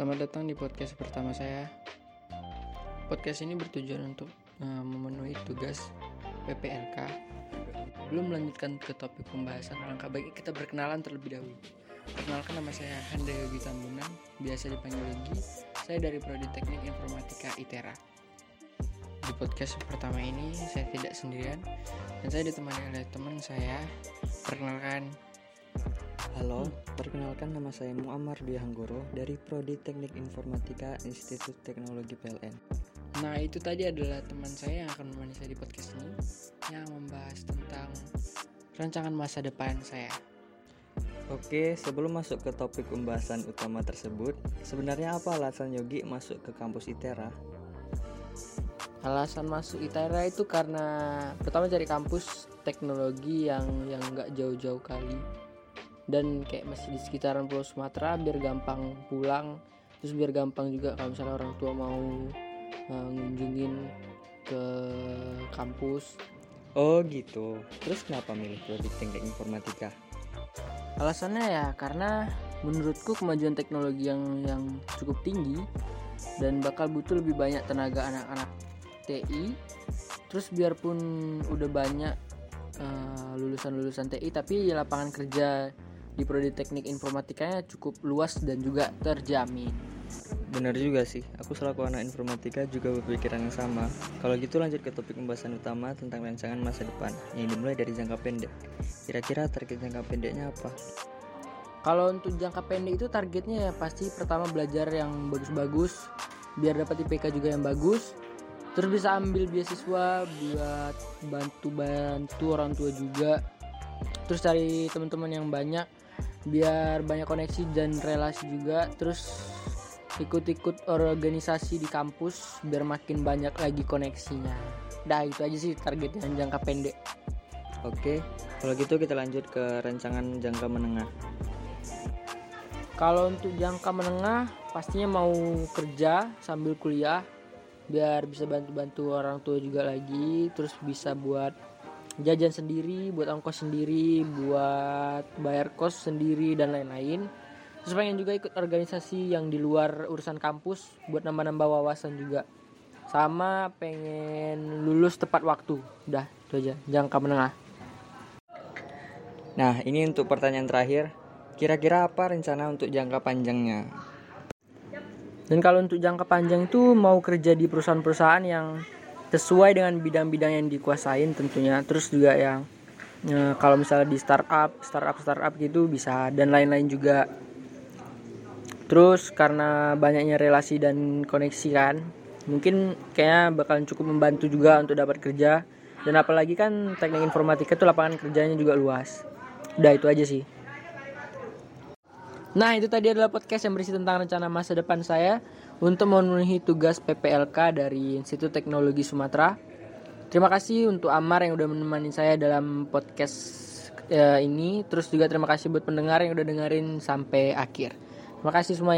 Selamat datang di podcast pertama saya. Podcast ini bertujuan untuk uh, memenuhi tugas PPLK. Belum melanjutkan ke topik pembahasan, alangkah baiknya kita berkenalan terlebih dahulu. Perkenalkan nama saya Handa Yogi Tambunan, biasa dipanggil Yogi. Saya dari Prodi Teknik Informatika ITERA. Di podcast pertama ini saya tidak sendirian dan saya ditemani oleh teman saya. Perkenalkan Halo, perkenalkan nama saya Muammar Dwi Hanggoro dari Prodi Teknik Informatika Institut Teknologi PLN. Nah itu tadi adalah teman saya yang akan menemani saya di podcast ini yang membahas tentang rancangan masa depan saya. Oke, sebelum masuk ke topik pembahasan utama tersebut, sebenarnya apa alasan Yogi masuk ke kampus ITERA? Alasan masuk ITERA itu karena pertama cari kampus teknologi yang yang nggak jauh-jauh kali dan kayak masih di sekitaran Pulau Sumatera biar gampang pulang. Terus biar gampang juga kalau misalnya orang tua mau uh, ngunjungin ke kampus. Oh gitu, terus kenapa milih Prodi Teknik Informatika? alasannya ya karena menurutku kemajuan teknologi yang yang cukup tinggi dan bakal butuh lebih banyak tenaga anak-anak TI terus biarpun udah banyak uh, lulusan-lulusan TI tapi lapangan kerja di prodi teknik informatikanya cukup luas dan juga terjamin. Benar juga sih, aku selaku anak informatika juga berpikiran yang sama. Kalau gitu lanjut ke topik pembahasan utama tentang rancangan masa depan yang dimulai dari jangka pendek. Kira-kira target jangka pendeknya apa? Kalau untuk jangka pendek itu targetnya ya pasti pertama belajar yang bagus-bagus biar dapat IPK juga yang bagus. Terus bisa ambil beasiswa buat bantu-bantu orang tua juga. Terus cari teman-teman yang banyak biar banyak koneksi dan relasi juga. Terus ikut-ikut organisasi di kampus biar makin banyak lagi koneksinya. Dah itu aja sih target yang jangka pendek. Oke, kalau gitu kita lanjut ke rancangan jangka menengah. kalau untuk jangka menengah pastinya mau kerja sambil kuliah biar bisa bantu-bantu orang tua juga lagi terus bisa buat jajan sendiri buat ongkos sendiri buat bayar kos sendiri dan lain-lain. Terus pengen juga ikut organisasi yang di luar urusan kampus buat nambah-nambah wawasan juga. Sama pengen lulus tepat waktu. Udah itu aja. Jangka menengah. Nah, ini untuk pertanyaan terakhir. Kira-kira apa rencana untuk jangka panjangnya? dan kalau untuk jangka panjang itu mau kerja di perusahaan-perusahaan yang sesuai dengan bidang-bidang yang dikuasain tentunya. Terus juga yang eh, kalau misalnya di startup startup startup gitu bisa dan lain-lain juga. Terus karena banyaknya relasi dan koneksi kan mungkin kayaknya bakalan cukup membantu juga untuk dapat kerja. Dan apalagi kan teknik informatika itu lapangan kerjanya juga luas. Udah itu aja sih Nah itu tadi adalah podcast yang berisi tentang rencana masa depan saya untuk memenuhi tugas PPLK dari Institut Teknologi Sumatera. Terima kasih untuk Amar yang udah menemani saya dalam podcast eh, ini. Terus juga terima kasih buat pendengar yang udah dengerin sampai akhir. Terima kasih semuanya.